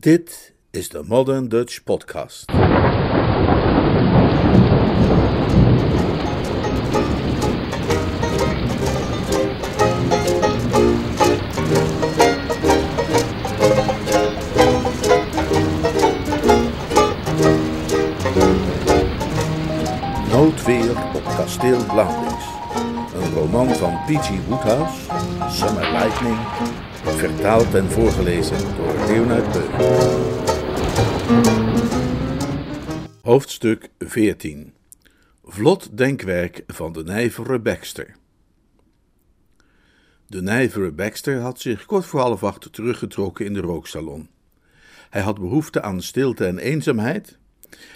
Dit is de Modern Dutch Podcast. Noodweer op kasteel Blauwdings. Een roman van P.G. Woodhouse, Summer Lightning, vertaald en voorgelezen door Leonard Beuk. Hoofdstuk 14 Vlot denkwerk van de nijvere Baxter. De nijvere Baxter had zich kort voor half acht teruggetrokken in de rooksalon. Hij had behoefte aan stilte en eenzaamheid,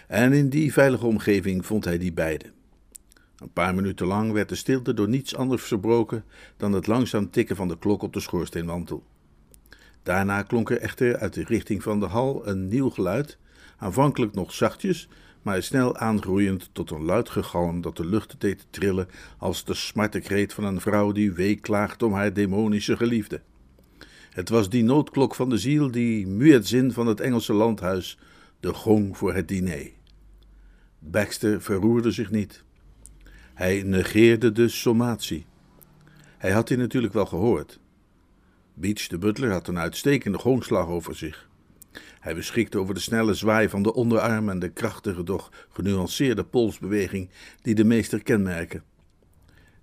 en in die veilige omgeving vond hij die beide. Een paar minuten lang werd de stilte door niets anders verbroken dan het langzaam tikken van de klok op de schoorsteenmantel. Daarna klonk er echter uit de richting van de hal een nieuw geluid, aanvankelijk nog zachtjes, maar snel aangroeiend tot een luid gegalm dat de lucht deed trillen als de smartekreet van een vrouw die weeklaagt om haar demonische geliefde. Het was die noodklok van de ziel, die muezzin van het Engelse landhuis, de gong voor het diner. Baxter verroerde zich niet. Hij negeerde de sommatie. Hij had die natuurlijk wel gehoord. Beach de butler had een uitstekende gongslag over zich. Hij beschikte over de snelle zwaai van de onderarm en de krachtige, doch genuanceerde polsbeweging die de meester kenmerken.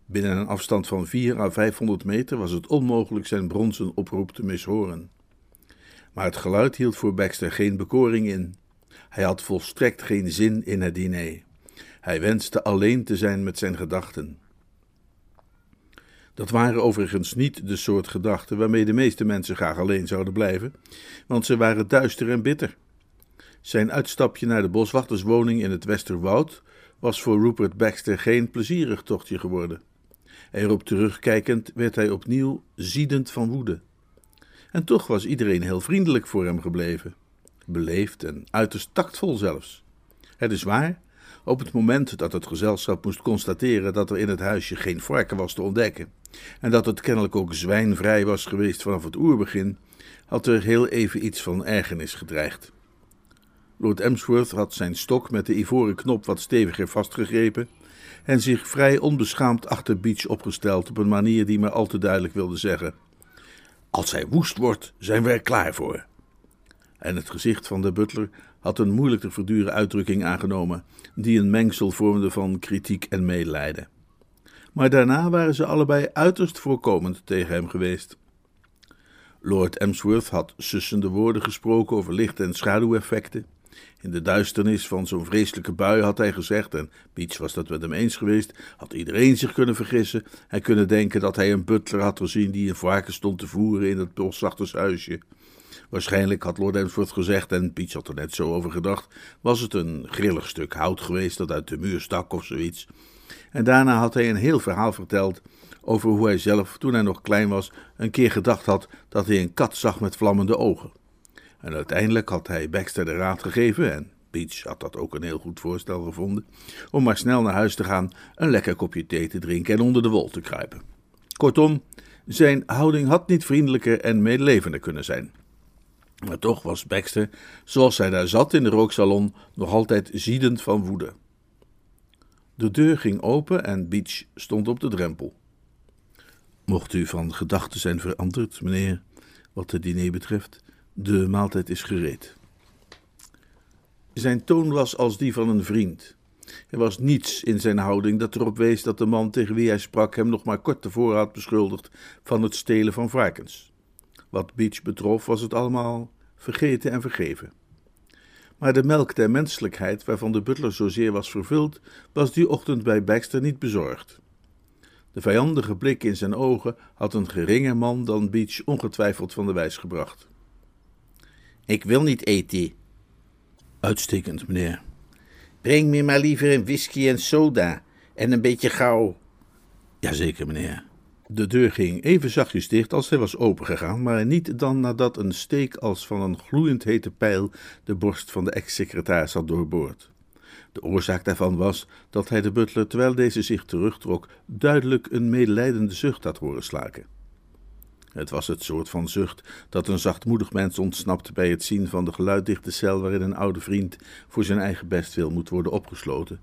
Binnen een afstand van 4 à 500 meter was het onmogelijk zijn bronzen oproep te mishoren. Maar het geluid hield voor Baxter geen bekoring in. Hij had volstrekt geen zin in het diner. Hij wenste alleen te zijn met zijn gedachten. Dat waren overigens niet de soort gedachten waarmee de meeste mensen graag alleen zouden blijven, want ze waren duister en bitter. Zijn uitstapje naar de boswachterswoning in het Westerwoud was voor Rupert Baxter geen plezierig tochtje geworden. Erop terugkijkend werd hij opnieuw ziedend van woede. En toch was iedereen heel vriendelijk voor hem gebleven, beleefd en uiterst tactvol zelfs. Het is waar, op het moment dat het gezelschap moest constateren dat er in het huisje geen varken was te ontdekken, en dat het kennelijk ook zwijnvrij was geweest vanaf het oerbegin, had er heel even iets van ergernis gedreigd. Lord Emsworth had zijn stok met de ivoren knop wat steviger vastgegrepen en zich vrij onbeschaamd achter Beach opgesteld op een manier die maar al te duidelijk wilde zeggen: Als hij woest wordt, zijn we er klaar voor. En het gezicht van de butler had een moeilijk te verduren uitdrukking aangenomen, die een mengsel vormde van kritiek en medelijden. Maar daarna waren ze allebei uiterst voorkomend tegen hem geweest. Lord Emsworth had sussende woorden gesproken over licht- en schaduweffecten. In de duisternis van zo'n vreselijke bui had hij gezegd, en Beach was dat met hem eens geweest, had iedereen zich kunnen vergissen en kunnen denken dat hij een butler had gezien die een varken stond te voeren in het boswachtershuisje. Waarschijnlijk had Lord Emsworth gezegd, en Beach had er net zo over gedacht, was het een grillig stuk hout geweest dat uit de muur stak of zoiets. En daarna had hij een heel verhaal verteld over hoe hij zelf, toen hij nog klein was, een keer gedacht had dat hij een kat zag met vlammende ogen. En uiteindelijk had hij Baxter de raad gegeven, en Beach had dat ook een heel goed voorstel gevonden, om maar snel naar huis te gaan, een lekker kopje thee te drinken en onder de wol te kruipen. Kortom, zijn houding had niet vriendelijker en medelevender kunnen zijn. Maar toch was Baxter, zoals hij daar zat in de rooksalon, nog altijd ziedend van woede. De deur ging open en Beach stond op de drempel. Mocht u van gedachten zijn veranderd, meneer, wat het diner betreft, de maaltijd is gereed. Zijn toon was als die van een vriend. Er was niets in zijn houding dat erop wees dat de man tegen wie hij sprak hem nog maar kort tevoren had beschuldigd van het stelen van varkens. Wat Beach betrof, was het allemaal vergeten en vergeven. Maar de melk der menselijkheid, waarvan de butler zozeer was vervuld, was die ochtend bij Baxter niet bezorgd. De vijandige blik in zijn ogen had een geringer man dan Beach ongetwijfeld van de wijs gebracht. Ik wil niet eten. Uitstekend, meneer. Breng me maar liever een whisky en soda en een beetje gauw. Jazeker, meneer. De deur ging even zachtjes dicht als zij was opengegaan, maar niet dan nadat een steek als van een gloeiend hete pijl de borst van de ex-secretaris had doorboord. De oorzaak daarvan was dat hij de butler, terwijl deze zich terugtrok, duidelijk een medelijdende zucht had horen slaken. Het was het soort van zucht dat een zachtmoedig mens ontsnapt bij het zien van de geluiddichte cel waarin een oude vriend voor zijn eigen bestwil moet worden opgesloten.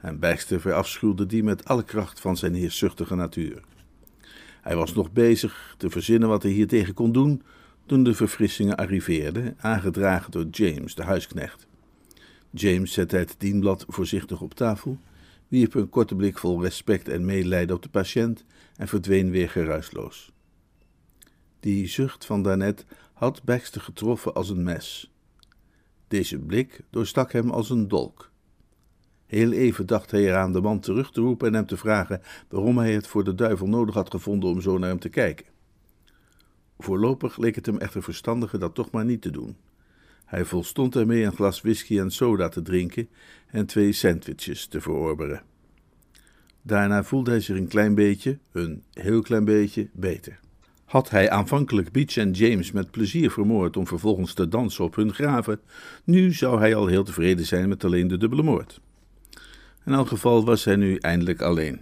En Baxter verafschuwde die met alle kracht van zijn heerszuchtige natuur. Hij was nog bezig te verzinnen wat hij hiertegen kon doen, toen de verfrissingen arriveerden, aangedragen door James, de huisknecht. James zette het dienblad voorzichtig op tafel, wierp een korte blik vol respect en medelijden op de patiënt en verdween weer geruisloos. Die zucht van daarnet had Baxter getroffen als een mes. Deze blik doorstak hem als een dolk. Heel even dacht hij eraan de man terug te roepen en hem te vragen waarom hij het voor de duivel nodig had gevonden om zo naar hem te kijken. Voorlopig leek het hem echter verstandiger dat toch maar niet te doen. Hij volstond ermee een glas whisky en soda te drinken en twee sandwiches te verorberen. Daarna voelde hij zich een klein beetje, een heel klein beetje, beter. Had hij aanvankelijk Beach en James met plezier vermoord om vervolgens te dansen op hun graven, nu zou hij al heel tevreden zijn met alleen de dubbele moord. In elk geval was hij nu eindelijk alleen.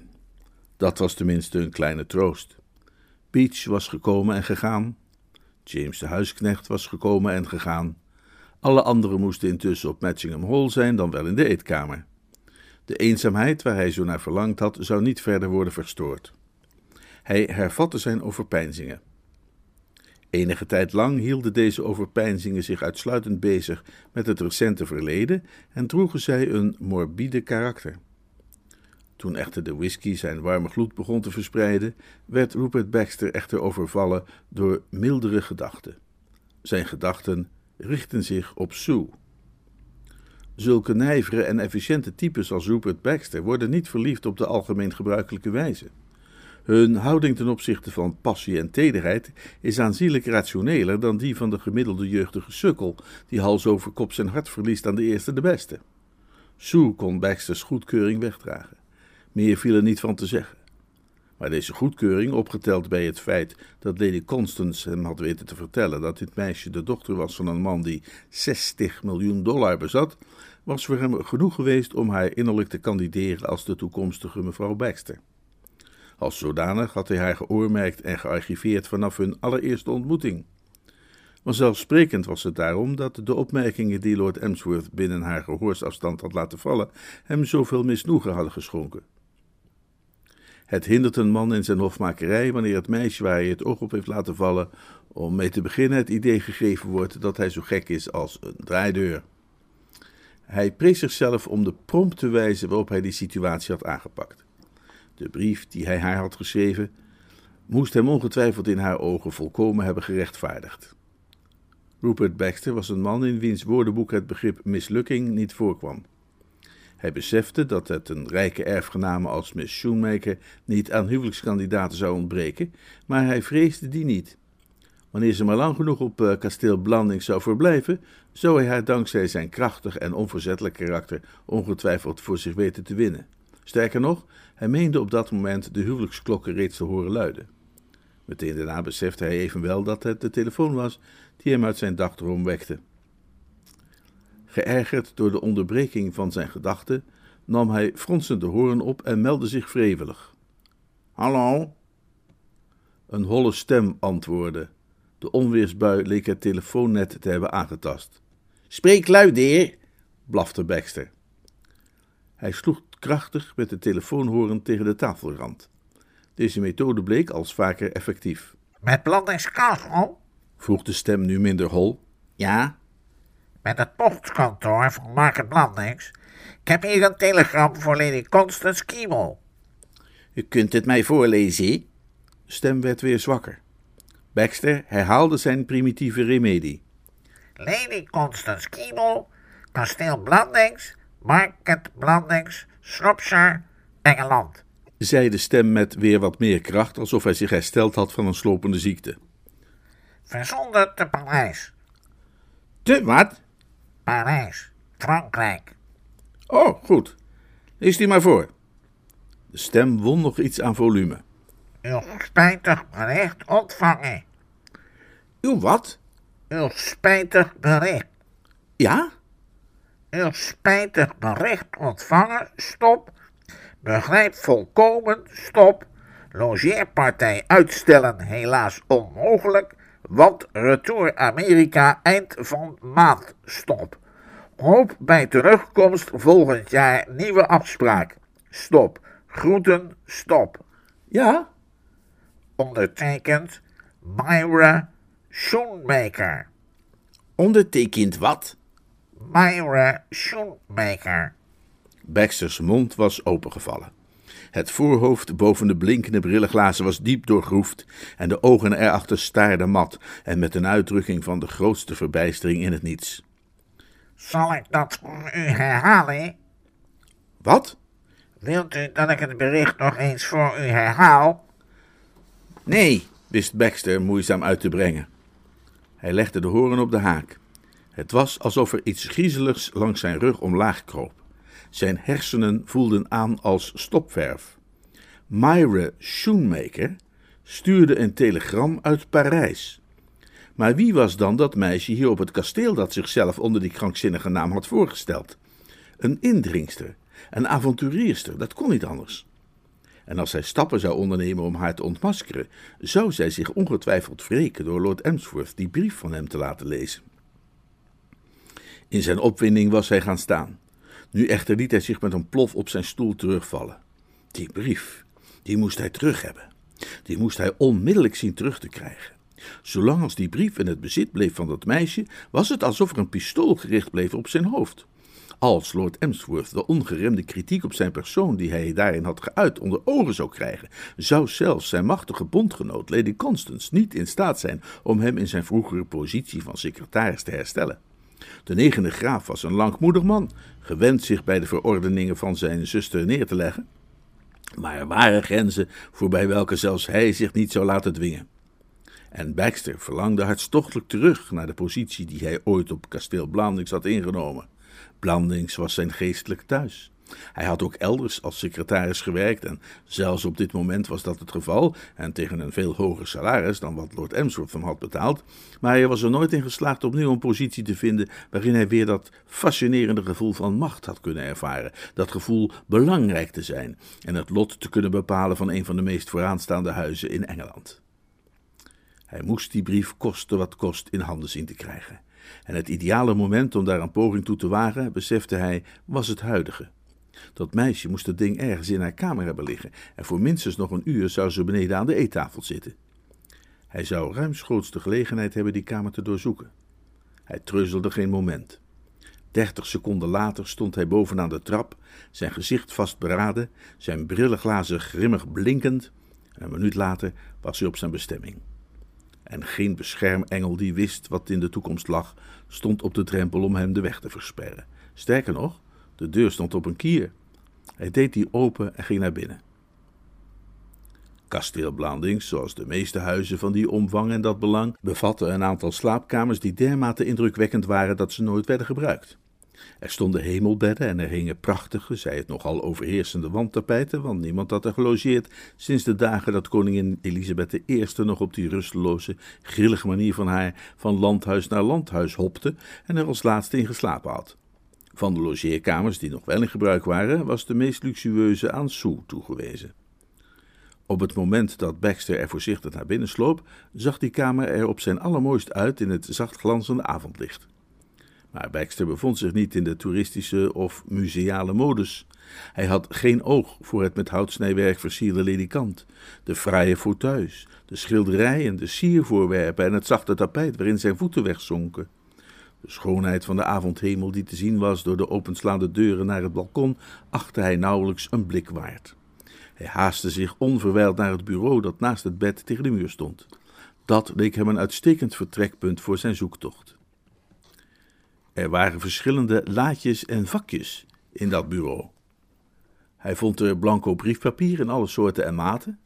Dat was tenminste een kleine troost. Beach was gekomen en gegaan. James de huisknecht was gekomen en gegaan. Alle anderen moesten intussen op Matchingham Hall zijn, dan wel in de eetkamer. De eenzaamheid waar hij zo naar verlangd had, zou niet verder worden verstoord. Hij hervatte zijn overpeinzingen. Enige tijd lang hielden deze overpeinzingen zich uitsluitend bezig met het recente verleden en droegen zij een morbide karakter. Toen echter de whisky zijn warme gloed begon te verspreiden, werd Rupert Baxter echter overvallen door mildere gedachten. Zijn gedachten richtten zich op Sue. Zulke nijvere en efficiënte types als Rupert Baxter worden niet verliefd op de algemeen gebruikelijke wijze. Hun houding ten opzichte van passie en tederheid is aanzienlijk rationeler dan die van de gemiddelde jeugdige sukkel, die hals over kop zijn hart verliest aan de eerste de beste. Sue kon Baxters goedkeuring wegdragen. Meer viel er niet van te zeggen. Maar deze goedkeuring, opgeteld bij het feit dat Lady Constance hem had weten te vertellen dat dit meisje de dochter was van een man die 60 miljoen dollar bezat, was voor hem genoeg geweest om haar innerlijk te kandideren als de toekomstige mevrouw Baxter. Als zodanig had hij haar geoormerkt en gearchiveerd vanaf hun allereerste ontmoeting. Vanzelfsprekend was het daarom dat de opmerkingen die Lord Emsworth binnen haar gehoorsafstand had laten vallen hem zoveel misnoegen hadden geschonken. Het hindert een man in zijn hofmakerij wanneer het meisje waar hij het oog op heeft laten vallen, om mee te beginnen het idee gegeven wordt dat hij zo gek is als een draaideur. Hij prees zichzelf om de prompte wijze waarop hij die situatie had aangepakt. De brief die hij haar had geschreven, moest hem ongetwijfeld in haar ogen volkomen hebben gerechtvaardigd. Rupert Baxter was een man in wiens woordenboek het begrip mislukking niet voorkwam. Hij besefte dat het een rijke erfgename als Miss Shoemaker niet aan huwelijkskandidaten zou ontbreken, maar hij vreesde die niet. Wanneer ze maar lang genoeg op uh, kasteel Blanding zou verblijven, zou hij haar dankzij zijn krachtig en onverzettelijk karakter ongetwijfeld voor zich weten te winnen. Sterker nog, hij meende op dat moment de huwelijksklokken reeds te horen luiden. Meteen daarna besefte hij evenwel dat het de telefoon was die hem uit zijn dagdroom wekte. Geërgerd door de onderbreking van zijn gedachten, nam hij fronsend de hoorn op en meldde zich wrevelig. Hallo? Een holle stem antwoordde. De onweersbui leek het telefoonnet te hebben aangetast. Spreek luid, heer, blafte Baxter. Hij sloeg krachtig met de telefoonhoorn tegen de tafelrand. Deze methode bleek als vaker effectief. Met Blandingskastel? vroeg de stem nu minder hol. Ja? Met het postkantoor van Market Blandings. Ik heb hier een telegram voor Lady Constance Kiemel. U kunt het mij voorlezen. De stem werd weer zwakker. Baxter herhaalde zijn primitieve remedie. Lady Constance Kiemel, kasteel Blandings, Market Blandings, Shropshire, Engeland. Zei de stem met weer wat meer kracht, alsof hij zich hersteld had van een slopende ziekte. Verzonden te Parijs. Te wat? Parijs, Frankrijk. Oh, goed. Lees die maar voor. De stem won nog iets aan volume. Uw spijtig bericht ontvangen. Uw wat? Uw spijtig bericht. Ja? Uw spijtig bericht ontvangen, stop. Begrijp volkomen, stop. Logeerpartij uitstellen helaas onmogelijk, want retour Amerika eind van maand stop. Hoop bij terugkomst volgend jaar nieuwe afspraak. Stop. Groeten, stop. Ja? Ondertekend Myra Schoenmaker. Ondertekend wat? Myra Schoenmaker. Baxter's mond was opengevallen. Het voorhoofd boven de blinkende brillenglazen was diep doorgroefd en de ogen erachter staarden mat en met een uitdrukking van de grootste verbijstering in het niets. Zal ik dat voor u herhalen? Wat? Wilt u dat ik het bericht nog eens voor u herhaal? Nee, wist Baxter moeizaam uit te brengen. Hij legde de horen op de haak. Het was alsof er iets griezeligs langs zijn rug omlaag kroop. Zijn hersenen voelden aan als stopverf. Myra Schoenmaker stuurde een telegram uit Parijs. Maar wie was dan dat meisje hier op het kasteel dat zichzelf onder die krankzinnige naam had voorgesteld? Een indringster, een avonturierster, dat kon niet anders. En als hij stappen zou ondernemen om haar te ontmaskeren, zou zij zich ongetwijfeld wreken door Lord Emsworth die brief van hem te laten lezen. In zijn opwinding was hij gaan staan. Nu echter liet hij zich met een plof op zijn stoel terugvallen. Die brief, die moest hij terug hebben. Die moest hij onmiddellijk zien terug te krijgen. Zolang als die brief in het bezit bleef van dat meisje, was het alsof er een pistool gericht bleef op zijn hoofd. Als Lord Emsworth de ongeremde kritiek op zijn persoon die hij daarin had geuit onder ogen zou krijgen, zou zelfs zijn machtige bondgenoot Lady Constance niet in staat zijn om hem in zijn vroegere positie van secretaris te herstellen. De negende graaf was een langmoedig man, gewend zich bij de verordeningen van zijn zuster neer te leggen. Maar er waren grenzen voorbij welke zelfs hij zich niet zou laten dwingen. En Baxter verlangde hartstochtelijk terug naar de positie die hij ooit op kasteel Blandings had ingenomen. Blandings was zijn geestelijk thuis. Hij had ook elders als secretaris gewerkt en zelfs op dit moment was dat het geval en tegen een veel hoger salaris dan wat Lord Emsworth hem had betaald, maar hij was er nooit in geslaagd opnieuw een positie te vinden waarin hij weer dat fascinerende gevoel van macht had kunnen ervaren, dat gevoel belangrijk te zijn en het lot te kunnen bepalen van een van de meest vooraanstaande huizen in Engeland. Hij moest die brief koste wat kost in handen zien te krijgen. En het ideale moment om daar een poging toe te wagen, besefte hij, was het huidige. Dat meisje moest het ding ergens in haar kamer hebben liggen en voor minstens nog een uur zou ze beneden aan de eettafel zitten. Hij zou ruimschoots de gelegenheid hebben die kamer te doorzoeken. Hij treuzelde geen moment. Dertig seconden later stond hij bovenaan de trap, zijn gezicht vastberaden, zijn brillenglazen grimmig blinkend. En een minuut later was hij op zijn bestemming. En geen beschermengel die wist wat in de toekomst lag, stond op de drempel om hem de weg te versperren. Sterker nog, de deur stond op een kier. Hij deed die open en ging naar binnen. Kasteel Blandings, zoals de meeste huizen van die omvang en dat belang, bevatte een aantal slaapkamers die dermate indrukwekkend waren dat ze nooit werden gebruikt. Er stonden hemelbedden en er hingen prachtige, zij het nogal overheersende wandtapijten, want niemand had er gelogeerd sinds de dagen dat koningin Elisabeth I nog op die rusteloze, grillige manier van haar van landhuis naar landhuis hopte en er als laatste in geslapen had. Van de logeerkamers die nog wel in gebruik waren, was de meest luxueuze aan Sue toegewezen. Op het moment dat Baxter er voorzichtig naar binnen sloop, zag die kamer er op zijn allermooist uit in het zacht glanzende avondlicht. Maar Baxter bevond zich niet in de toeristische of museale modus. Hij had geen oog voor het met houtsnijwerk versierde ledikant, de fraaie fauteuils, de schilderijen, de siervoorwerpen en het zachte tapijt waarin zijn voeten wegzonken. De schoonheid van de avondhemel die te zien was door de openslaande deuren naar het balkon, achtte hij nauwelijks een blik waard. Hij haastte zich onverwijld naar het bureau dat naast het bed tegen de muur stond. Dat leek hem een uitstekend vertrekpunt voor zijn zoektocht. Er waren verschillende laadjes en vakjes in dat bureau. Hij vond er blanco briefpapier in alle soorten en maten,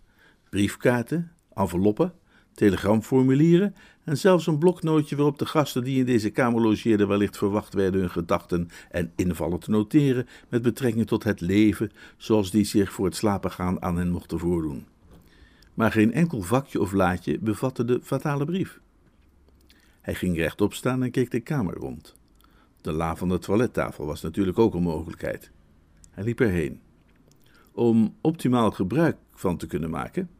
briefkaarten, enveloppen, telegramformulieren en zelfs een bloknootje waarop de gasten die in deze kamer logeerden wellicht verwacht werden hun gedachten en invallen te noteren met betrekking tot het leven zoals die zich voor het slapen gaan aan hen mochten voordoen. Maar geen enkel vakje of laadje bevatte de fatale brief. Hij ging rechtop staan en keek de kamer rond. De la van de toilettafel was natuurlijk ook een mogelijkheid. Hij liep erheen. Om optimaal gebruik van te kunnen maken,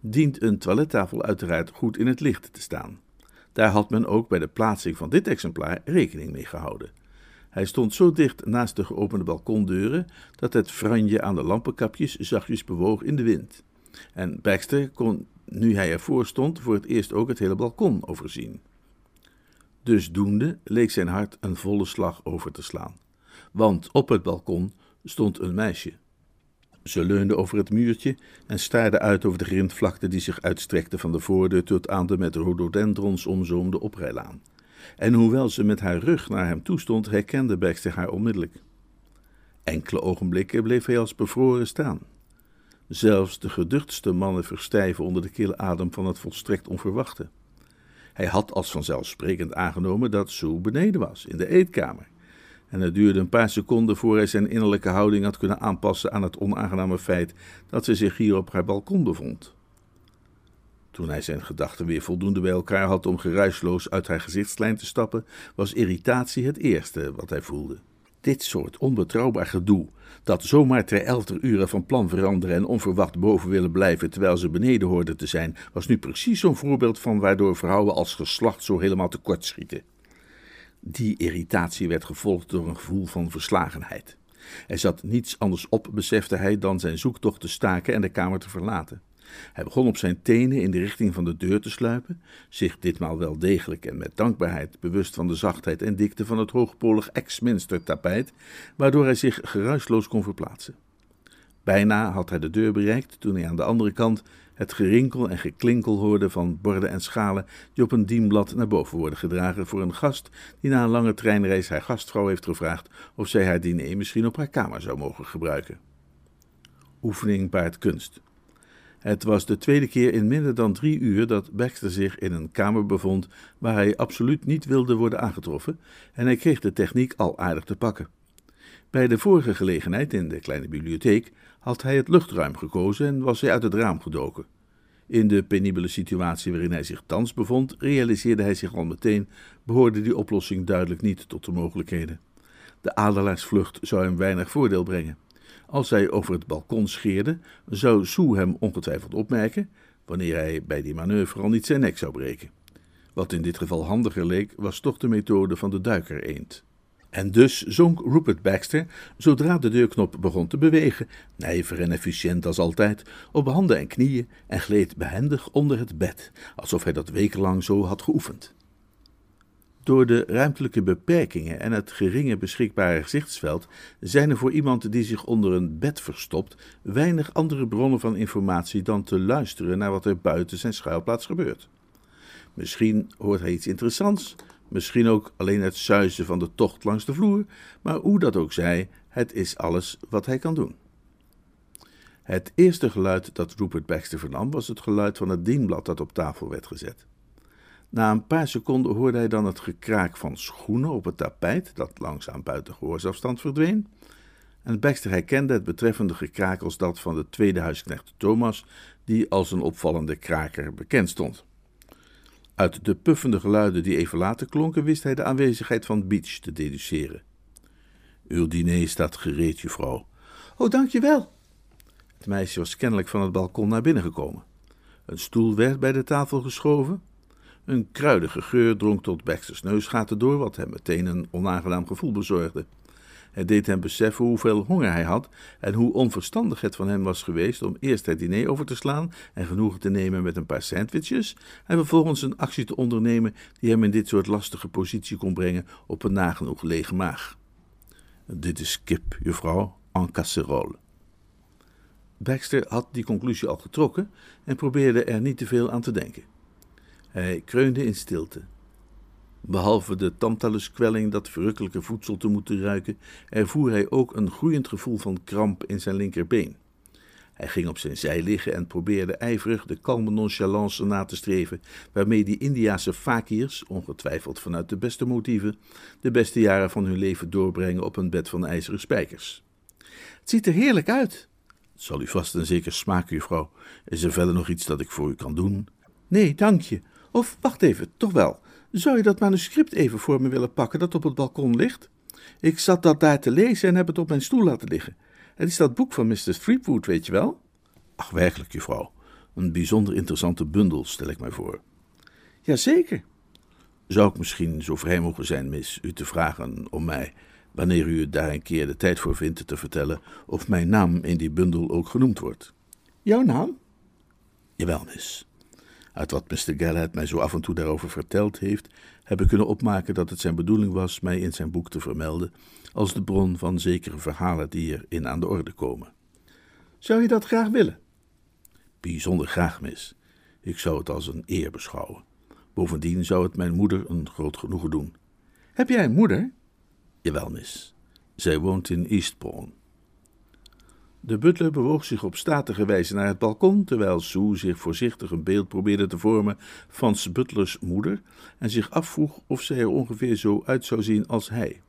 dient een toilettafel uiteraard goed in het licht te staan. Daar had men ook bij de plaatsing van dit exemplaar rekening mee gehouden. Hij stond zo dicht naast de geopende balkondeuren dat het franje aan de lampenkapjes zachtjes bewoog in de wind. En Baxter kon, nu hij ervoor stond, voor het eerst ook het hele balkon overzien. Dus doende leek zijn hart een volle slag over te slaan. Want op het balkon stond een meisje. Ze leunde over het muurtje en staarde uit over de grindvlakte die zich uitstrekte van de voordeur tot aan de met rhododendrons omzoomde oprijlaan. En hoewel ze met haar rug naar hem toestond, herkende Baxter haar onmiddellijk. Enkele ogenblikken bleef hij als bevroren staan. Zelfs de geduchtste mannen verstijven onder de kille adem van het volstrekt onverwachte. Hij had als vanzelfsprekend aangenomen dat Sue beneden was, in de eetkamer. En het duurde een paar seconden voor hij zijn innerlijke houding had kunnen aanpassen aan het onaangename feit dat ze zich hier op haar balkon bevond. Toen hij zijn gedachten weer voldoende bij elkaar had om geruisloos uit haar gezichtslijn te stappen, was irritatie het eerste wat hij voelde. Dit soort onbetrouwbaar gedoe, dat zomaar ter elfder uren van plan veranderen en onverwacht boven willen blijven terwijl ze beneden hoorden te zijn, was nu precies zo'n voorbeeld van waardoor vrouwen als geslacht zo helemaal tekort schieten. Die irritatie werd gevolgd door een gevoel van verslagenheid. Er zat niets anders op, besefte hij, dan zijn zoektocht te staken en de kamer te verlaten. Hij begon op zijn tenen in de richting van de deur te sluipen, zich ditmaal wel degelijk en met dankbaarheid bewust van de zachtheid en dikte van het hoogpolig Exminster tapijt, waardoor hij zich geruisloos kon verplaatsen. Bijna had hij de deur bereikt toen hij aan de andere kant het gerinkel en geklinkel hoorde van borden en schalen die op een dienblad naar boven worden gedragen voor een gast die na een lange treinreis haar gastvrouw heeft gevraagd of zij haar diner misschien op haar kamer zou mogen gebruiken. Oefening baart kunst. Het was de tweede keer in minder dan drie uur dat Baxter zich in een kamer bevond waar hij absoluut niet wilde worden aangetroffen, en hij kreeg de techniek al aardig te pakken. Bij de vorige gelegenheid in de kleine bibliotheek had hij het luchtruim gekozen en was hij uit het raam gedoken. In de penibele situatie waarin hij zich thans bevond, realiseerde hij zich al meteen, behoorde die oplossing duidelijk niet tot de mogelijkheden. De adelaarsvlucht zou hem weinig voordeel brengen. Als hij over het balkon scheerde, zou Sue hem ongetwijfeld opmerken, wanneer hij bij die manoeuvre al niet zijn nek zou breken. Wat in dit geval handiger leek, was toch de methode van de duiker eend. En dus zonk Rupert Baxter, zodra de deurknop begon te bewegen, nijver en efficiënt als altijd, op handen en knieën en gleed behendig onder het bed, alsof hij dat wekenlang zo had geoefend. Door de ruimtelijke beperkingen en het geringe beschikbare gezichtsveld zijn er voor iemand die zich onder een bed verstopt weinig andere bronnen van informatie dan te luisteren naar wat er buiten zijn schuilplaats gebeurt. Misschien hoort hij iets interessants, misschien ook alleen het suizen van de tocht langs de vloer, maar hoe dat ook zij, het is alles wat hij kan doen. Het eerste geluid dat Rupert Baxter vernam was het geluid van het dienblad dat op tafel werd gezet. Na een paar seconden hoorde hij dan het gekraak van schoenen op het tapijt, dat langzaam buiten gehoorsafstand verdween. En Baxter herkende het betreffende gekraak als dat van de tweede huisknecht Thomas, die als een opvallende kraker bekend stond. Uit de puffende geluiden die even later klonken, wist hij de aanwezigheid van Beach te deduceren. Uw diner staat gereed, juffrouw. Oh, dank je wel. Het meisje was kennelijk van het balkon naar binnen gekomen. Een stoel werd bij de tafel geschoven. Een kruidige geur drong tot Baxter's neusgaten door, wat hem meteen een onaangenaam gevoel bezorgde. Het deed hem beseffen hoeveel honger hij had en hoe onverstandig het van hem was geweest om eerst het diner over te slaan en genoegen te nemen met een paar sandwiches en vervolgens een actie te ondernemen die hem in dit soort lastige positie kon brengen op een nagenoeg lege maag. Dit is kip, juffrouw, en casserole. Baxter had die conclusie al getrokken en probeerde er niet te veel aan te denken. Hij kreunde in stilte. Behalve de tantaluskwelling dat verrukkelijke voedsel te moeten ruiken, ervoer hij ook een groeiend gevoel van kramp in zijn linkerbeen. Hij ging op zijn zij liggen en probeerde ijverig de kalme nonchalance na te streven waarmee die Indiase fakirs, ongetwijfeld vanuit de beste motieven, de beste jaren van hun leven doorbrengen op een bed van ijzeren spijkers. Het ziet er heerlijk uit. Het zal u vast en zeker smaken, juffrouw. Is er verder nog iets dat ik voor u kan doen? Nee, dank je. Of wacht even, toch wel. Zou je dat manuscript even voor me willen pakken dat op het balkon ligt? Ik zat dat daar te lezen en heb het op mijn stoel laten liggen. Het is dat boek van Mr. Threepwood, weet je wel? Ach, werkelijk, juffrouw. Een bijzonder interessante bundel, stel ik mij voor. Jazeker. Zou ik misschien zo vrij mogen zijn, mis, u te vragen om mij, wanneer u daar een keer de tijd voor vindt, te vertellen of mijn naam in die bundel ook genoemd wordt? Jouw naam? Jawel, mis. Uit wat Mr. Galahad mij zo af en toe daarover verteld heeft, heb ik kunnen opmaken dat het zijn bedoeling was mij in zijn boek te vermelden als de bron van zekere verhalen die erin aan de orde komen. Zou je dat graag willen? Bijzonder graag, mis. Ik zou het als een eer beschouwen. Bovendien zou het mijn moeder een groot genoegen doen. Heb jij een moeder? Jawel, mis. Zij woont in Eastbourne. De butler bewoog zich op statige wijze naar het balkon, terwijl Sue zich voorzichtig een beeld probeerde te vormen van S. Butlers moeder en zich afvroeg of zij er ongeveer zo uit zou zien als hij.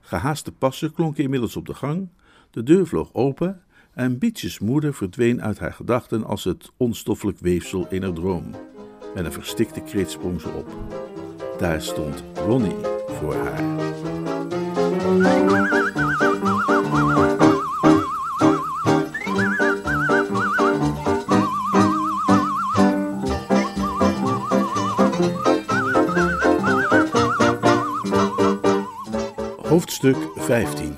Gehaaste passen klonken inmiddels op de gang, de deur vloog open en Bietjes moeder verdween uit haar gedachten als het onstoffelijk weefsel in haar droom. Met een verstikte kreet sprong ze op. Daar stond Ronnie voor haar. Hoofdstuk 15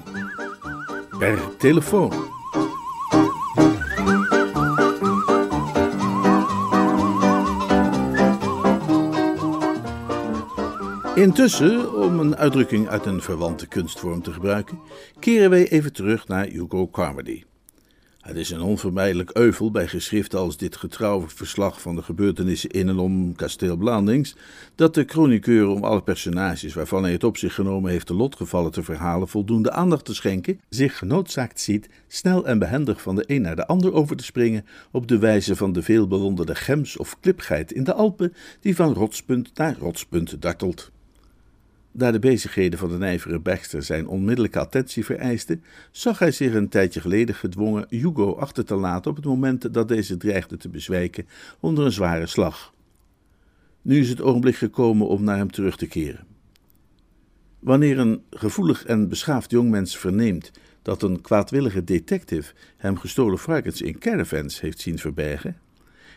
Per telefoon. Intussen, om een uitdrukking uit een verwante kunstvorm te gebruiken, keren wij even terug naar Hugo Carmody. Het is een onvermijdelijk euvel bij geschriften als dit getrouwe verslag van de gebeurtenissen in en om kasteel Blandings, dat de chroniqueur om alle personages waarvan hij het op zich genomen heeft de lotgevallen te verhalen voldoende aandacht te schenken, zich genoodzaakt ziet snel en behendig van de een naar de ander over te springen op de wijze van de veel bewonderde gems of klipgeit in de Alpen die van rotspunt naar rotspunt dartelt. Daar de bezigheden van de nijvere Baxter zijn onmiddellijke attentie vereisten, zag hij zich een tijdje geleden gedwongen Hugo achter te laten op het moment dat deze dreigde te bezwijken onder een zware slag. Nu is het ogenblik gekomen om naar hem terug te keren. Wanneer een gevoelig en beschaafd jongmens verneemt dat een kwaadwillige detective hem gestolen varkens in caravans heeft zien verbergen,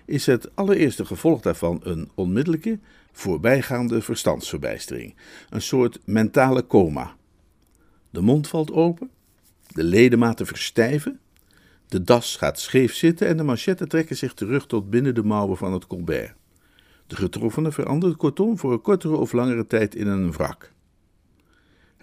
is het allereerste gevolg daarvan een onmiddellijke, voorbijgaande verstandsverbijstering, een soort mentale coma. De mond valt open, de ledematen verstijven, de das gaat scheef zitten en de manchetten trekken zich terug tot binnen de mouwen van het colbert. De getroffene verandert kortom voor een kortere of langere tijd in een wrak.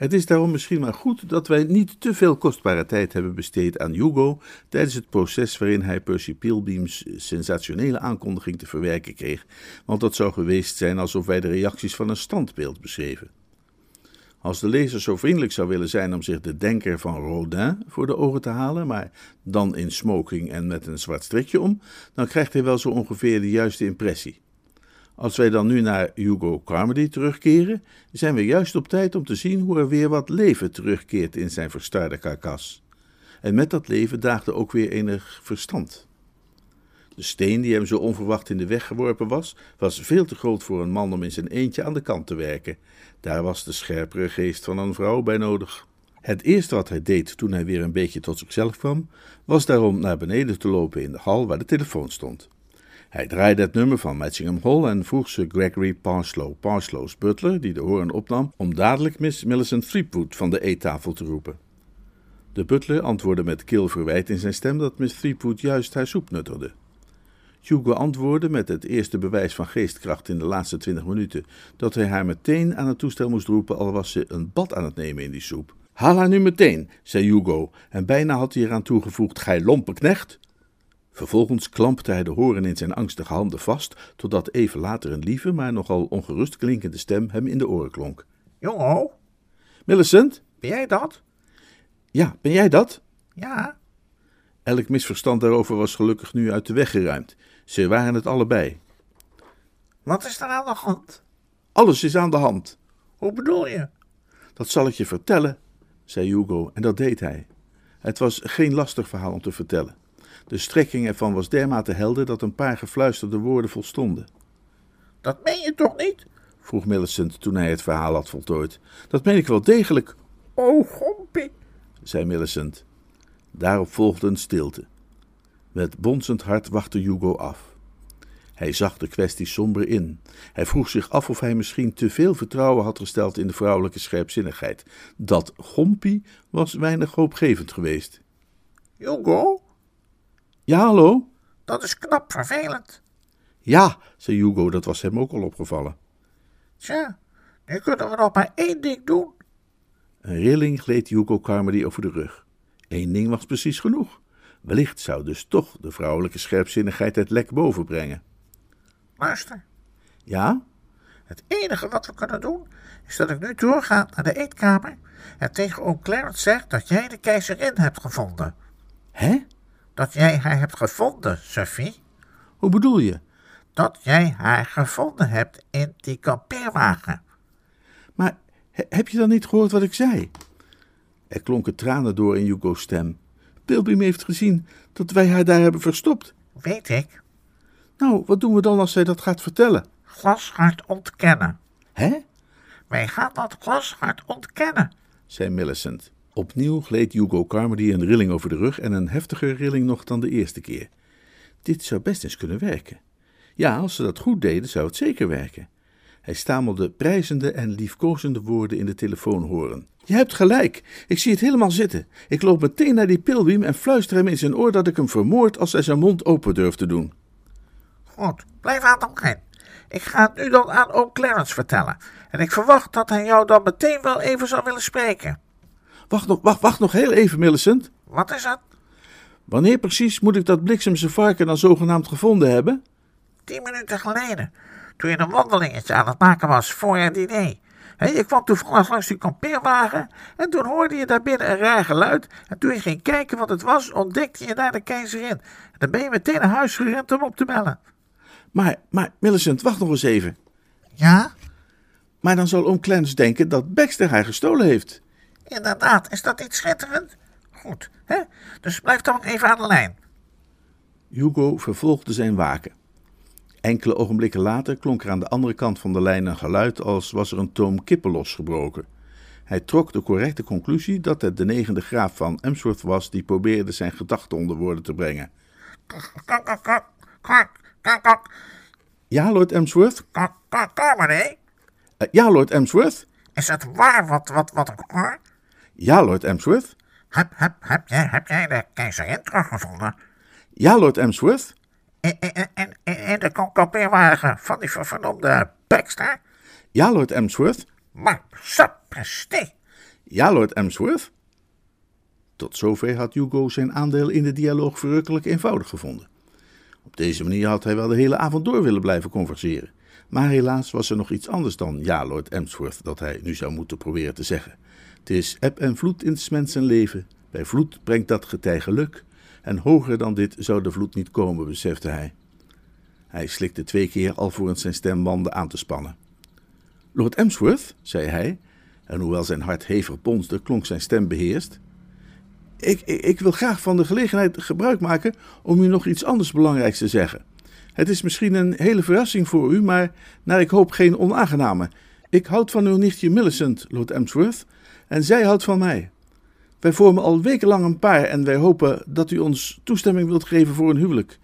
Het is daarom misschien maar goed dat wij niet te veel kostbare tijd hebben besteed aan Hugo tijdens het proces waarin hij Percy Pilbeams sensationele aankondiging te verwerken kreeg, want dat zou geweest zijn alsof wij de reacties van een standbeeld beschreven. Als de lezer zo vriendelijk zou willen zijn om zich de denker van Rodin voor de ogen te halen, maar dan in smoking en met een zwart strikje om, dan krijgt hij wel zo ongeveer de juiste impressie. Als wij dan nu naar Hugo Carmody terugkeren, zijn we juist op tijd om te zien hoe er weer wat leven terugkeert in zijn verstarde karkas. En met dat leven daagde ook weer enig verstand. De steen die hem zo onverwacht in de weg geworpen was, was veel te groot voor een man om in zijn eentje aan de kant te werken. Daar was de scherpere geest van een vrouw bij nodig. Het eerste wat hij deed toen hij weer een beetje tot zichzelf kwam, was daarom naar beneden te lopen in de hal waar de telefoon stond. Hij draaide het nummer van Matchingham Hall en vroeg Sir Gregory Parslow, Parslow's butler, die de hoorn opnam, om dadelijk Miss Millicent Threepwood van de eettafel te roepen. De butler antwoordde met kil verwijt in zijn stem dat Miss Threepwood juist haar soep nuttigde. Hugo antwoordde met het eerste bewijs van geestkracht in de laatste twintig minuten dat hij haar meteen aan het toestel moest roepen, al was ze een bad aan het nemen in die soep. Haal haar nu meteen, zei Hugo, en bijna had hij eraan toegevoegd: Gij lompe knecht! Vervolgens klampte hij de horen in zijn angstige handen vast, totdat even later een lieve, maar nogal ongerust klinkende stem hem in de oren klonk. Jongo, Millicent? ben jij dat? Ja, ben jij dat? Ja. Elk misverstand daarover was gelukkig nu uit de weg geruimd. Ze waren het allebei. Wat is er aan de hand? Alles is aan de hand. Hoe bedoel je? Dat zal ik je vertellen, zei Hugo, en dat deed hij. Het was geen lastig verhaal om te vertellen. De strekking ervan was dermate helder dat een paar gefluisterde woorden volstonden. Dat meen je toch niet? vroeg Millicent toen hij het verhaal had voltooid. Dat meen ik wel degelijk, Oh, gompie. zei Millicent. Daarop volgde een stilte. Met bonzend hart wachtte Hugo af. Hij zag de kwestie somber in. Hij vroeg zich af of hij misschien te veel vertrouwen had gesteld in de vrouwelijke scherpzinnigheid. Dat gompie was weinig hoopgevend geweest. Hugo, Ja, hallo? dat is knap vervelend. Ja, zei Hugo, dat was hem ook al opgevallen. Tja, nu kunnen we nog maar één ding doen. Een rilling gleed Hugo Carmody over de rug. Eén ding was precies genoeg. Wellicht zou dus toch de vrouwelijke scherpzinnigheid het lek boven brengen. Luister, Ja? het enige wat we kunnen doen is dat ik nu doorga naar de eetkamer en tegen oom Clarence zeg dat jij de keizerin hebt gevonden. Hè? Dat jij haar hebt gevonden, Sophie. Hoe bedoel je? Dat jij haar gevonden hebt in die kampeerwagen. Maar he- heb je dan niet gehoord wat ik zei? Er klonken tranen door in Hugo's stem. Pilbeam heeft gezien dat wij haar daar hebben verstopt. Weet ik, Nou, wat doen we dan als zij dat gaat vertellen? glashard ontkennen. Hè? Wij gaan dat glashard ontkennen. zei Millicent. Opnieuw gleed Hugo Carmody een rilling over de rug en een heftiger rilling nog dan de eerste keer. Dit zou best eens kunnen werken. Ja, als ze dat goed deden, zou het zeker werken. Hij stamelde prijzende en liefkozende woorden in de telefoonhoren. Je hebt gelijk, ik zie het helemaal zitten. Ik loop meteen naar die pilbeam en fluister hem in zijn oor dat ik hem vermoord als hij zijn mond open durft te doen. Goed, blijf aan hem heen. Ik ga het nu dan aan oom Clarence vertellen. En ik verwacht dat hij jou dan meteen wel even zal willen spreken. Wacht nog, wacht, wacht nog heel even, Millicent. Wat is het? Wanneer precies moet ik dat bliksemse varken dan zogenaamd gevonden hebben? Tien minuten geleden. Toen je een wandelingetje aan het maken was voor je diner. Hé, je kwam toevallig langs die kampeerwagen en toen hoorde je daar binnen een raar geluid. En toen je ging kijken wat het was, ontdekte je daar de keizerin. En dan ben je meteen naar huis gerend om op te bellen. Maar, maar, Millicent, wacht nog eens even. Ja, Maar dan zal oom Clarence denken dat Baxter haar gestolen heeft. Inderdaad. Is dat niet schitterend? Goed, hè? Dus blijf dan even aan de lijn. Hugo vervolgde zijn waken. Enkele ogenblikken later klonk er aan de andere kant van de lijn een geluid als was er een toom kippen losgebroken. Hij trok de correcte conclusie dat het de negende graaf van Emsworth was die probeerde zijn gedachten onder woorden te brengen. Ja, Lord Emsworth? Carmody? Eh, ja, Lord Emsworth? Is het waar wat, wat, wat ik hoor? Ja, Lord Emsworth? Heb, heb, heb, jij, heb jij de keizerin teruggevonden? Ja, Lord Emsworth? In, in, in de kam- kampeerwagen van die ver- vernoemde Baxter? Ja, Lord Emsworth? Maar sapristi! Ja, Lord Emsworth? Tot zover had Hugo zijn aandeel in de dialoog verrukkelijk eenvoudig gevonden. Op deze manier had hij wel de hele avond door willen blijven converseren. Maar helaas was er nog iets anders dan ja, Lord Emsworth, dat hij nu zou moeten proberen te zeggen. Het is eb en vloed in 's mensen leven. Bij vloed brengt dat getij geluk. En hoger dan dit zou de vloed niet komen, besefte hij. Hij slikte twee keer alvorens zijn stembanden aan te spannen. Lord Emsworth, zei hij, en hoewel zijn hart hevig bonsde, klonk zijn stem beheerst. Ik, ik, ik wil graag van de gelegenheid gebruik maken om u nog iets anders belangrijks te zeggen. Het is misschien een hele verrassing voor u, maar naar ik hoop geen onaangename. Ik houd van uw nichtje Millicent, Lord Emsworth, en zij houdt van mij. Wij vormen al wekenlang een paar en wij hopen dat u ons toestemming wilt geven voor een huwelijk.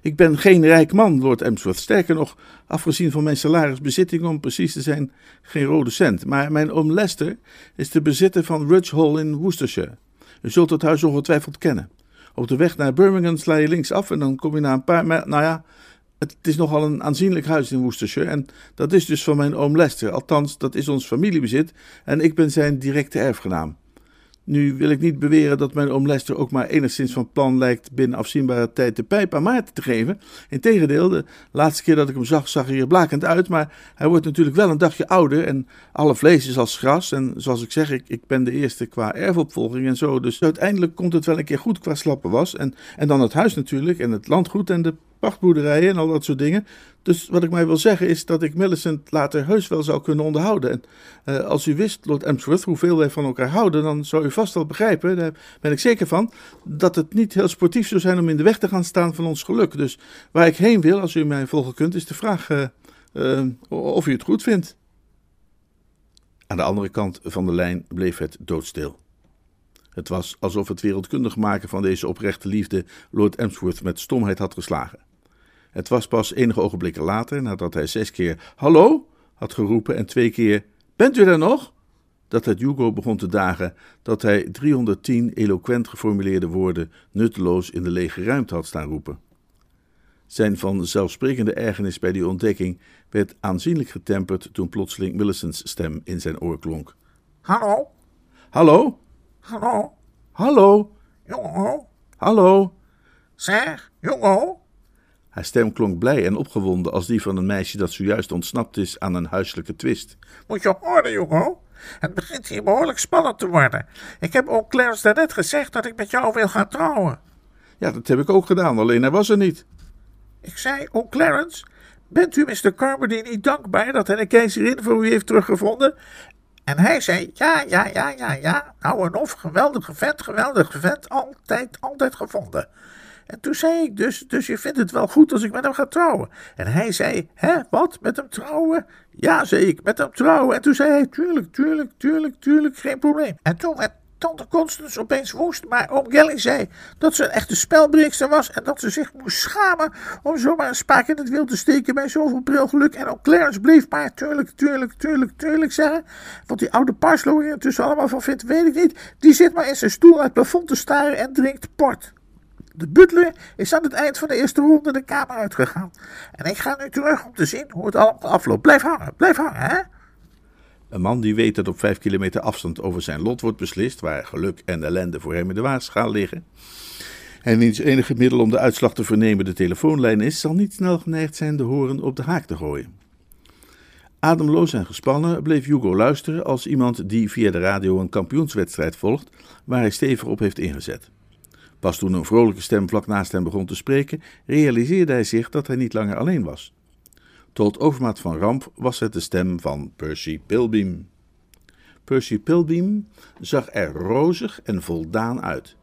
Ik ben geen rijk man, Lord Emsworth. Sterker nog, afgezien van mijn salarisbezitting, om precies te zijn, geen rode cent. Maar mijn oom Lester is de bezitter van Rudge Hall in Worcestershire. U zult het huis ongetwijfeld kennen. Op de weg naar Birmingham sla je links af en dan kom je na een paar. Nou ja, het is nogal een aanzienlijk huis in Worcestershire. En dat is dus van mijn oom Lester. Althans, dat is ons familiebezit. En ik ben zijn directe erfgenaam. Nu wil ik niet beweren dat mijn oom Lester ook maar enigszins van plan lijkt binnen afzienbare tijd de pijp aan Maarten te geven. Integendeel, de laatste keer dat ik hem zag, zag hij er blakend uit, maar hij wordt natuurlijk wel een dagje ouder en alle vlees is als gras. En zoals ik zeg, ik, ik ben de eerste qua erfopvolging en zo, dus uiteindelijk komt het wel een keer goed qua slappe was. En, en dan het huis natuurlijk en het landgoed en de pachtboerderijen en al dat soort dingen. Dus wat ik mij wil zeggen is dat ik Millicent later heus wel zou kunnen onderhouden. En eh, als u wist, Lord Emsworth, hoeveel wij van elkaar houden, dan zou u vast wel begrijpen, daar ben ik zeker van, dat het niet heel sportief zou zijn om in de weg te gaan staan van ons geluk. Dus waar ik heen wil, als u mij volgen kunt, is de vraag eh, eh, of u het goed vindt. Aan de andere kant van de lijn bleef het doodstil. Het was alsof het wereldkundig maken van deze oprechte liefde Lord Emsworth met stomheid had geslagen. Het was pas enige ogenblikken later, nadat hij zes keer hallo had geroepen en twee keer bent u er nog? Dat het Hugo begon te dagen dat hij 310 eloquent geformuleerde woorden nutteloos in de lege ruimte had staan roepen. Zijn vanzelfsprekende ergernis bij die ontdekking werd aanzienlijk getemperd toen plotseling Millicent's stem in zijn oor klonk. Hallo? Hallo? Hallo? Hallo? Jongen? Hallo? Zeg, jongen? Haar stem klonk blij en opgewonden als die van een meisje dat zojuist ontsnapt is aan een huiselijke twist. Moet je horen, jongen? Het begint hier behoorlijk spannend te worden. Ik heb ook Clarence daarnet gezegd dat ik met jou wil gaan trouwen. Ja, dat heb ik ook gedaan, alleen hij was er niet. Ik zei, oh Clarence, bent u Mr. Carmody niet dankbaar dat hij de keizerin voor u heeft teruggevonden? En hij zei, ja, ja, ja, ja, ja, nou en of, geweldige vent, geweldige vent, altijd, altijd gevonden. En toen zei ik dus, dus je vindt het wel goed als ik met hem ga trouwen. En hij zei, hè, wat, met hem trouwen? Ja, zei ik, met hem trouwen. En toen zei hij, tuurlijk, tuurlijk, tuurlijk, tuurlijk, geen probleem. En toen werd tante Constance opeens woest, maar oom zei dat ze een echte spelbreekster was en dat ze zich moest schamen om zomaar een spaak in het wiel te steken bij zoveel brilgeluk. En ook Clarence bleef maar tuurlijk, tuurlijk, tuurlijk, tuurlijk zeggen. Wat die oude Parslow er intussen allemaal van vindt, weet ik niet. Die zit maar in zijn stoel uit het plafond te staren en drinkt port. De butler is aan het eind van de eerste ronde de kamer uitgegaan. En ik ga nu terug om te zien hoe het allemaal afloopt. Blijf hangen, blijf hangen, hè? Een man die weet dat op vijf kilometer afstand over zijn lot wordt beslist, waar geluk en ellende voor hem in de waagschaal liggen, en wiens enige middel om de uitslag te vernemen de telefoonlijn is, zal niet snel geneigd zijn de horen op de haak te gooien. Ademloos en gespannen bleef Hugo luisteren als iemand die via de radio een kampioenswedstrijd volgt, waar hij stevig op heeft ingezet. Pas toen een vrolijke stem vlak naast hem begon te spreken, realiseerde hij zich dat hij niet langer alleen was. Tot overmaat van ramp was het de stem van Percy Pilbeam. Percy Pilbeam zag er rozig en voldaan uit.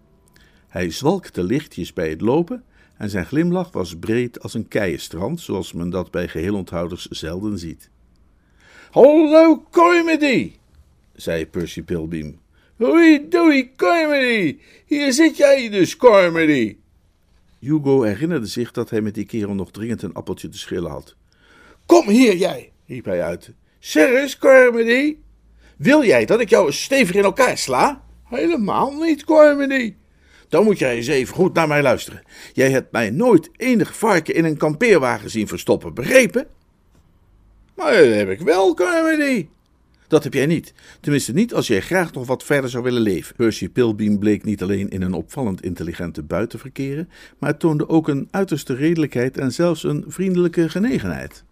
Hij zwalkte lichtjes bij het lopen en zijn glimlach was breed als een keienstrand, zoals men dat bij geheelonthouders zelden ziet. Hallo, comedy, zei Percy Pilbeam. Hoi, doei, comedy, hier zit jij dus, comedy. Hugo herinnerde zich dat hij met die kerel nog dringend een appeltje te schillen had. Kom hier, jij, riep hij uit. Serieus, Carmody? Wil jij dat ik jou eens stevig in elkaar sla? Helemaal niet, Carmody. Dan moet jij eens even goed naar mij luisteren. Jij hebt mij nooit enig varken in een kampeerwagen zien verstoppen, begrepen? Maar dat heb ik wel, Carmody. Dat heb jij niet. Tenminste niet als jij graag nog wat verder zou willen leven. Percy Pilbeam bleek niet alleen in een opvallend intelligente buit te verkeren, maar toonde ook een uiterste redelijkheid en zelfs een vriendelijke genegenheid.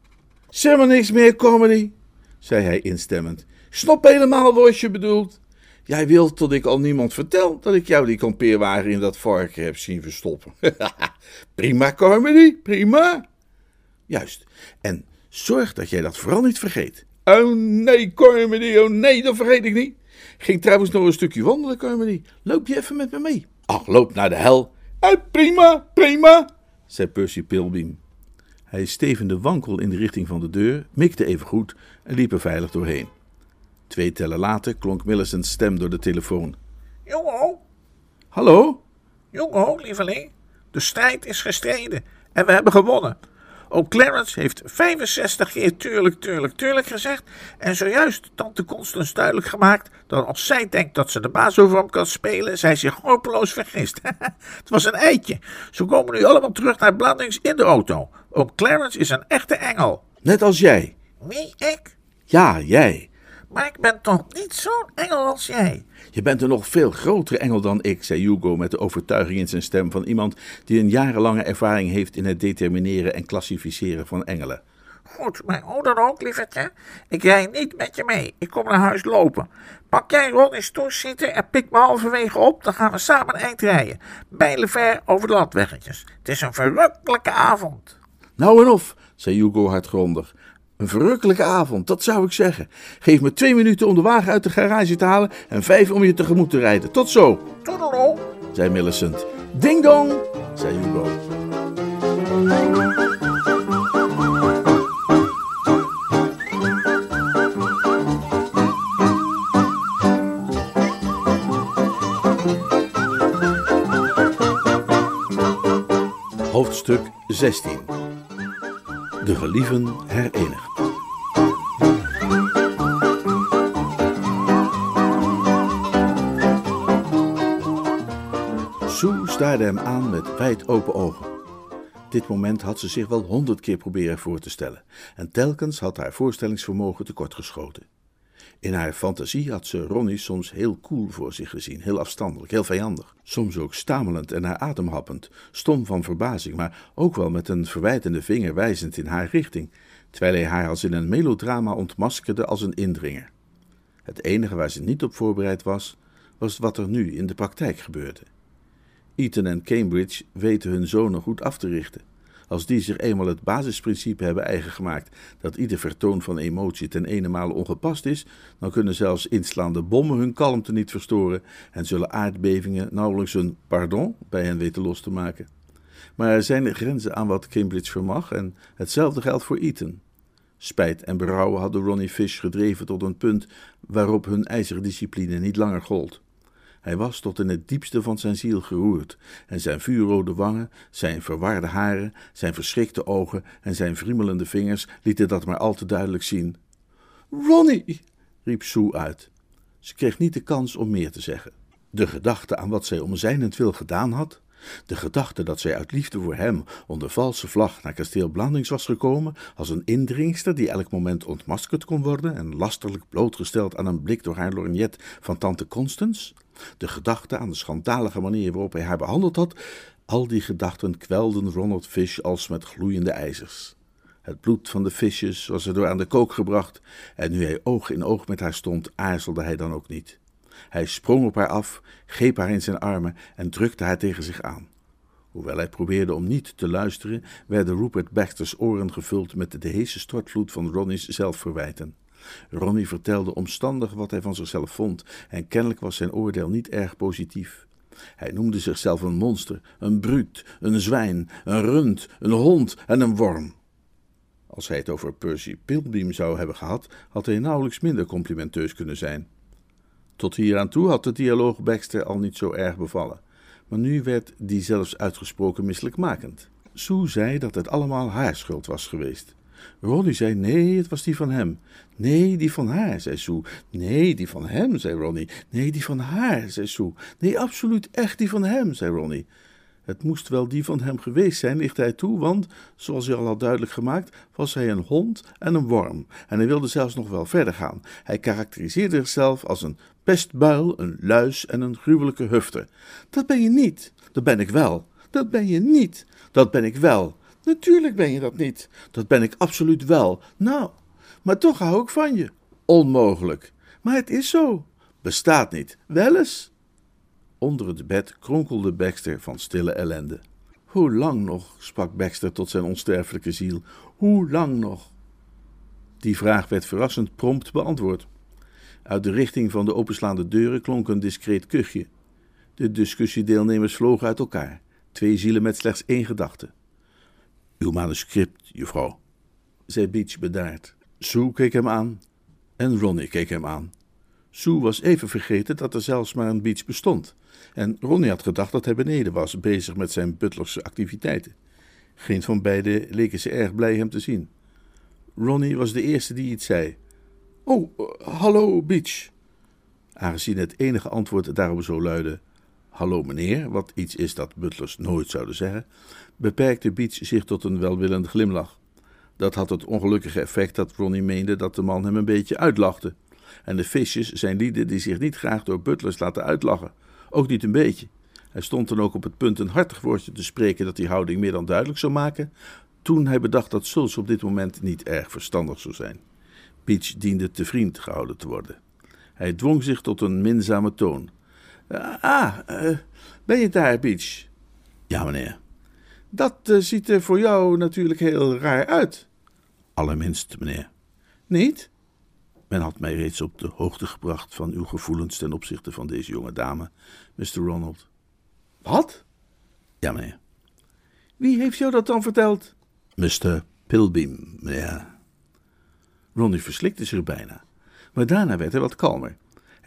Zeg maar niks meer, comedy, zei hij instemmend. Snap helemaal wat je bedoelt. Jij wilt dat ik al niemand vertel dat ik jou die kampeerwagen in dat varken heb zien verstoppen. prima, comedy, prima. Juist, en zorg dat jij dat vooral niet vergeet. Oh nee, comedy, oh nee, dat vergeet ik niet. Ging trouwens nog een stukje wandelen, comedy. Loop je even met me mee? Ach, loop naar de hel. Eh, prima, prima, zei Percy Pilbeam. Hij stevende wankel in de richting van de deur, mikte even goed en liep er veilig doorheen. Twee tellen later klonk Millicent's stem door de telefoon. Jongen, Hallo? jongen, lieveling. De strijd is gestreden en we hebben gewonnen. Oom Clarence heeft 65 keer tuurlijk, tuurlijk, tuurlijk gezegd. En zojuist tante Constance duidelijk gemaakt dat als zij denkt dat ze de baas over hem kan spelen, zij zich hopeloos vergist. Het was een eitje. Ze komen nu allemaal terug naar Blandings in de auto. Oom Clarence is een echte engel. Net als jij. Wie, ik? Ja, jij. Maar ik ben toch niet zo'n engel als jij? Je bent een nog veel grotere engel dan ik, zei Hugo met de overtuiging in zijn stem van iemand die een jarenlange ervaring heeft in het determineren en klassificeren van engelen. Goed, maar hoe dan ook, lievertje. Ik rij niet met je mee. Ik kom naar huis lopen. Pak jij Ronnie's toeschieten en pik me halverwege op. Dan gaan we samen eind rijden. Bijlenver over de landweggetjes. Het is een verrukkelijke avond. Nou en of, zei Hugo hardgrondig. Een verrukkelijke avond, dat zou ik zeggen. Geef me twee minuten om de wagen uit de garage te halen en vijf om je tegemoet te rijden. Tot zo, Toedeloe. zei Millicent. Ding dong, zei Hugo. Hoofdstuk 16 De gelieven herenigd. Sue staarde hem aan met wijd open ogen. Dit moment had ze zich wel honderd keer proberen voor te stellen, en telkens had haar voorstellingsvermogen tekortgeschoten. In haar fantasie had ze Ronnie soms heel koel voor zich gezien, heel afstandelijk, heel vijandig. Soms ook stamelend en haar adem happend, stom van verbazing, maar ook wel met een verwijtende vinger wijzend in haar richting, terwijl hij haar als in een melodrama ontmaskerde als een indringer. Het enige waar ze niet op voorbereid was, was wat er nu in de praktijk gebeurde. Eton en Cambridge weten hun zonen goed af te richten. Als die zich eenmaal het basisprincipe hebben eigen gemaakt dat ieder vertoon van emotie ten ene ongepast is, dan kunnen zelfs inslaande bommen hun kalmte niet verstoren en zullen aardbevingen nauwelijks een pardon bij hen weten los te maken. Maar er zijn grenzen aan wat Cambridge vermag en hetzelfde geldt voor Eton. Spijt en berouwen hadden Ronnie Fish gedreven tot een punt waarop hun ijzeren discipline niet langer gold. Hij was tot in het diepste van zijn ziel geroerd, en zijn vuurrode wangen, zijn verwarde haren, zijn verschrikte ogen en zijn wriemelende vingers lieten dat maar al te duidelijk zien. Ronnie! riep Sue uit. Ze kreeg niet de kans om meer te zeggen. De gedachte aan wat zij om zijnentwil gedaan had, de gedachte dat zij uit liefde voor hem onder valse vlag naar kasteel Blandings was gekomen, als een indringster die elk moment ontmaskerd kon worden en lasterlijk blootgesteld aan een blik door haar lorgnet van tante Constance, de gedachte aan de schandalige manier waarop hij haar behandeld had, al die gedachten kwelden Ronald Fish als met gloeiende ijzers. Het bloed van de visjes was er door aan de kook gebracht, en nu hij oog in oog met haar stond, aarzelde hij dan ook niet. Hij sprong op haar af, greep haar in zijn armen en drukte haar tegen zich aan. Hoewel hij probeerde om niet te luisteren, werden Rupert Baxter's oren gevuld met de heese stortvloed van Ronnie's zelfverwijten. Ronnie vertelde omstandig wat hij van zichzelf vond, en kennelijk was zijn oordeel niet erg positief. Hij noemde zichzelf een monster, een bruut, een zwijn, een rund, een hond en een worm. Als hij het over Percy Pilbeam zou hebben gehad, had hij nauwelijks minder complimenteus kunnen zijn. Tot hier aan toe had de dialoog Baxter al niet zo erg bevallen, maar nu werd die zelfs uitgesproken misselijkmakend. Sue zei dat het allemaal haar schuld was geweest. Ronnie zei nee, het was die van hem. Nee, die van haar, zei Sue. Nee, die van hem, zei Ronnie. Nee, die van haar, zei Sue. Nee, absoluut echt die van hem, zei Ronnie. Het moest wel die van hem geweest zijn, licht hij toe, want, zoals hij al had duidelijk gemaakt, was hij een hond en een worm. En hij wilde zelfs nog wel verder gaan. Hij karakteriseerde zichzelf als een pestbuil, een luis en een gruwelijke hufter. Dat ben je niet. Dat ben ik wel. Dat ben je niet. Dat ben ik wel. Natuurlijk ben je dat niet. Dat ben ik absoluut wel. Nou, maar toch hou ik van je. Onmogelijk. Maar het is zo. Bestaat niet. Wel eens. Onder het bed kronkelde Baxter van stille ellende. Hoe lang nog? sprak Baxter tot zijn onsterfelijke ziel. Hoe lang nog? Die vraag werd verrassend prompt beantwoord. Uit de richting van de openslaande deuren klonk een discreet kuchje. De discussiedeelnemers vlogen uit elkaar, twee zielen met slechts één gedachte. Uw manuscript, juffrouw, zei Beach bedaard. Sue keek hem aan en Ronnie keek hem aan. Sue was even vergeten dat er zelfs maar een Beach bestond, en Ronnie had gedacht dat hij beneden was, bezig met zijn butlerse activiteiten. Geen van beiden leken ze erg blij hem te zien. Ronnie was de eerste die iets zei. Oh, hallo, Beach. Aangezien het enige antwoord daarop zo luidde: Hallo meneer, wat iets is dat butlers nooit zouden zeggen, beperkte Beach zich tot een welwillend glimlach. Dat had het ongelukkige effect dat Ronnie meende dat de man hem een beetje uitlachte. En de visjes zijn lieden die zich niet graag door butlers laten uitlachen, ook niet een beetje. Hij stond dan ook op het punt een hartig woordje te spreken dat die houding meer dan duidelijk zou maken, toen hij bedacht dat zulks op dit moment niet erg verstandig zou zijn. Beach diende te vriend gehouden te worden. Hij dwong zich tot een minzame toon. Ah, uh, ben je daar, Beach? Ja, meneer. Dat uh, ziet er voor jou natuurlijk heel raar uit. Allerminst, meneer. Niet? Men had mij reeds op de hoogte gebracht van uw gevoelens ten opzichte van deze jonge dame, Mr. Ronald. Wat? Ja, meneer. Wie heeft jou dat dan verteld? Mr. Pilbeam, meneer. Ronnie verslikte zich bijna, maar daarna werd hij wat kalmer.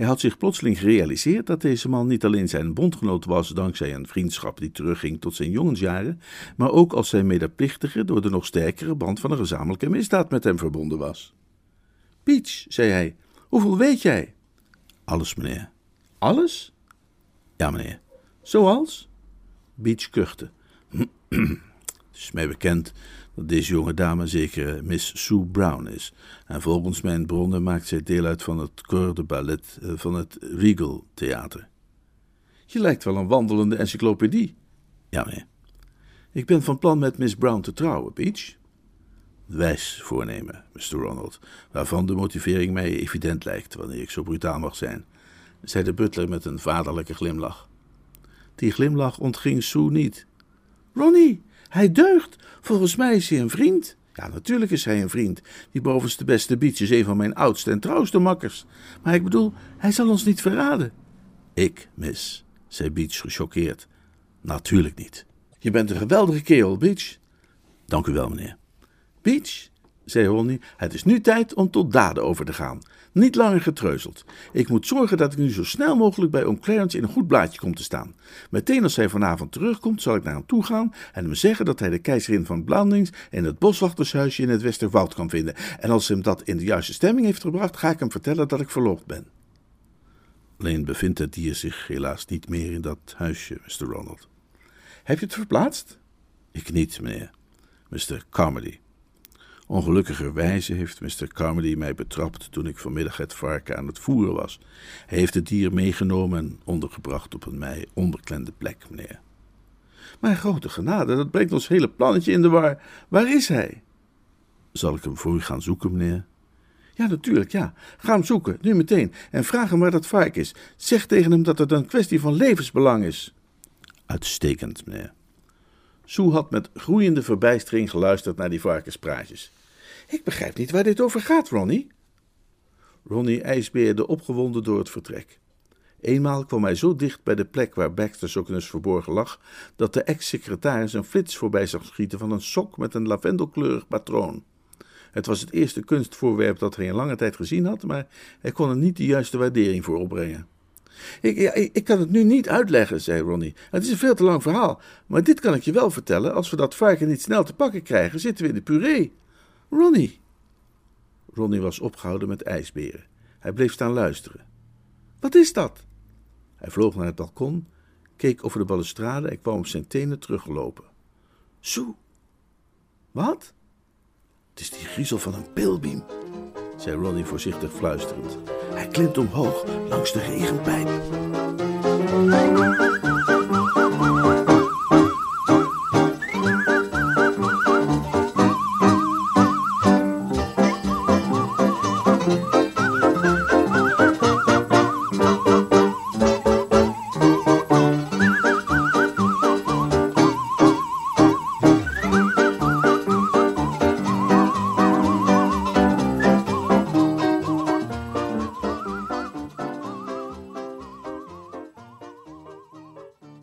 Hij had zich plotseling gerealiseerd dat deze man niet alleen zijn bondgenoot was dankzij een vriendschap die terugging tot zijn jongensjaren, maar ook als zijn medeplichtige door de nog sterkere band van een gezamenlijke misdaad met hem verbonden was. Peach, zei hij, hoeveel weet jij? Alles, meneer. Alles? Ja, meneer. Zoals? Beach kuchte. Het is mij bekend dat deze jonge dame zeker Miss Sue Brown is. En volgens mijn bronnen maakt zij deel uit van het corps de ballet eh, van het Regal Theater. Je lijkt wel een wandelende encyclopedie. Ja, meneer. Ik ben van plan met Miss Brown te trouwen, Peach. Wijs voornemen, Mr. Ronald, waarvan de motivering mij evident lijkt, wanneer ik zo brutaal mag zijn, zei de butler met een vaderlijke glimlach. Die glimlach ontging Sue niet. Ronnie, hij deugt. Volgens mij is hij een vriend. Ja, natuurlijk is hij een vriend. Die bovenste beste Beach is een van mijn oudste en trouwste makkers. Maar ik bedoel, hij zal ons niet verraden. Ik, miss, zei Beach gechoqueerd. Natuurlijk niet. Je bent een geweldige kerel, Beach. Dank u wel, meneer. Beach, zei Ronnie, het is nu tijd om tot daden over te gaan. Niet langer getreuzeld. Ik moet zorgen dat ik nu zo snel mogelijk bij oom Clarence in een goed blaadje kom te staan. Meteen als hij vanavond terugkomt, zal ik naar hem toe gaan en hem zeggen dat hij de keizerin van Blandings in het boswachtershuisje in het Westerwoud kan vinden. En als hem dat in de juiste stemming heeft gebracht, ga ik hem vertellen dat ik verloofd ben. Alleen bevindt het dier zich helaas niet meer in dat huisje, Mr. Ronald. Heb je het verplaatst? Ik niet, meneer. Mr. Carmody. Ongelukkigerwijze heeft Mr. Carmody mij betrapt toen ik vanmiddag het varken aan het voeren was. Hij heeft het dier meegenomen en ondergebracht op een mij onbekende plek, meneer. Maar grote genade, dat brengt ons hele plannetje in de war. Waar is hij? Zal ik hem voor u gaan zoeken, meneer? Ja, natuurlijk, ja. Ga hem zoeken, nu meteen, en vraag hem waar dat varken is. Zeg tegen hem dat het een kwestie van levensbelang is. Uitstekend, meneer. Sue had met groeiende verbijstering geluisterd naar die varkenspraatjes. Ik begrijp niet waar dit over gaat, Ronnie. Ronnie ijsbeerde opgewonden door het vertrek. Eenmaal kwam hij zo dicht bij de plek waar Baxter's Sokenus verborgen lag, dat de ex-secretaris een flits voorbij zag schieten van een sok met een lavendelkleurig patroon. Het was het eerste kunstvoorwerp dat hij in lange tijd gezien had, maar hij kon er niet de juiste waardering voor opbrengen. Ik, ik, kan het nu niet uitleggen, zei Ronnie. Het is een veel te lang verhaal, maar dit kan ik je wel vertellen. Als we dat varken niet snel te pakken krijgen, zitten we in de puree. Ronnie! Ronnie was opgehouden met ijsberen. Hij bleef staan luisteren. Wat is dat? Hij vloog naar het balkon, keek over de balustrade en kwam op zijn tenen teruggelopen. Zo. Wat? Het is die griezel van een pilbeam, zei Ronnie voorzichtig fluisterend. Hij klimt omhoog langs de regenpijp.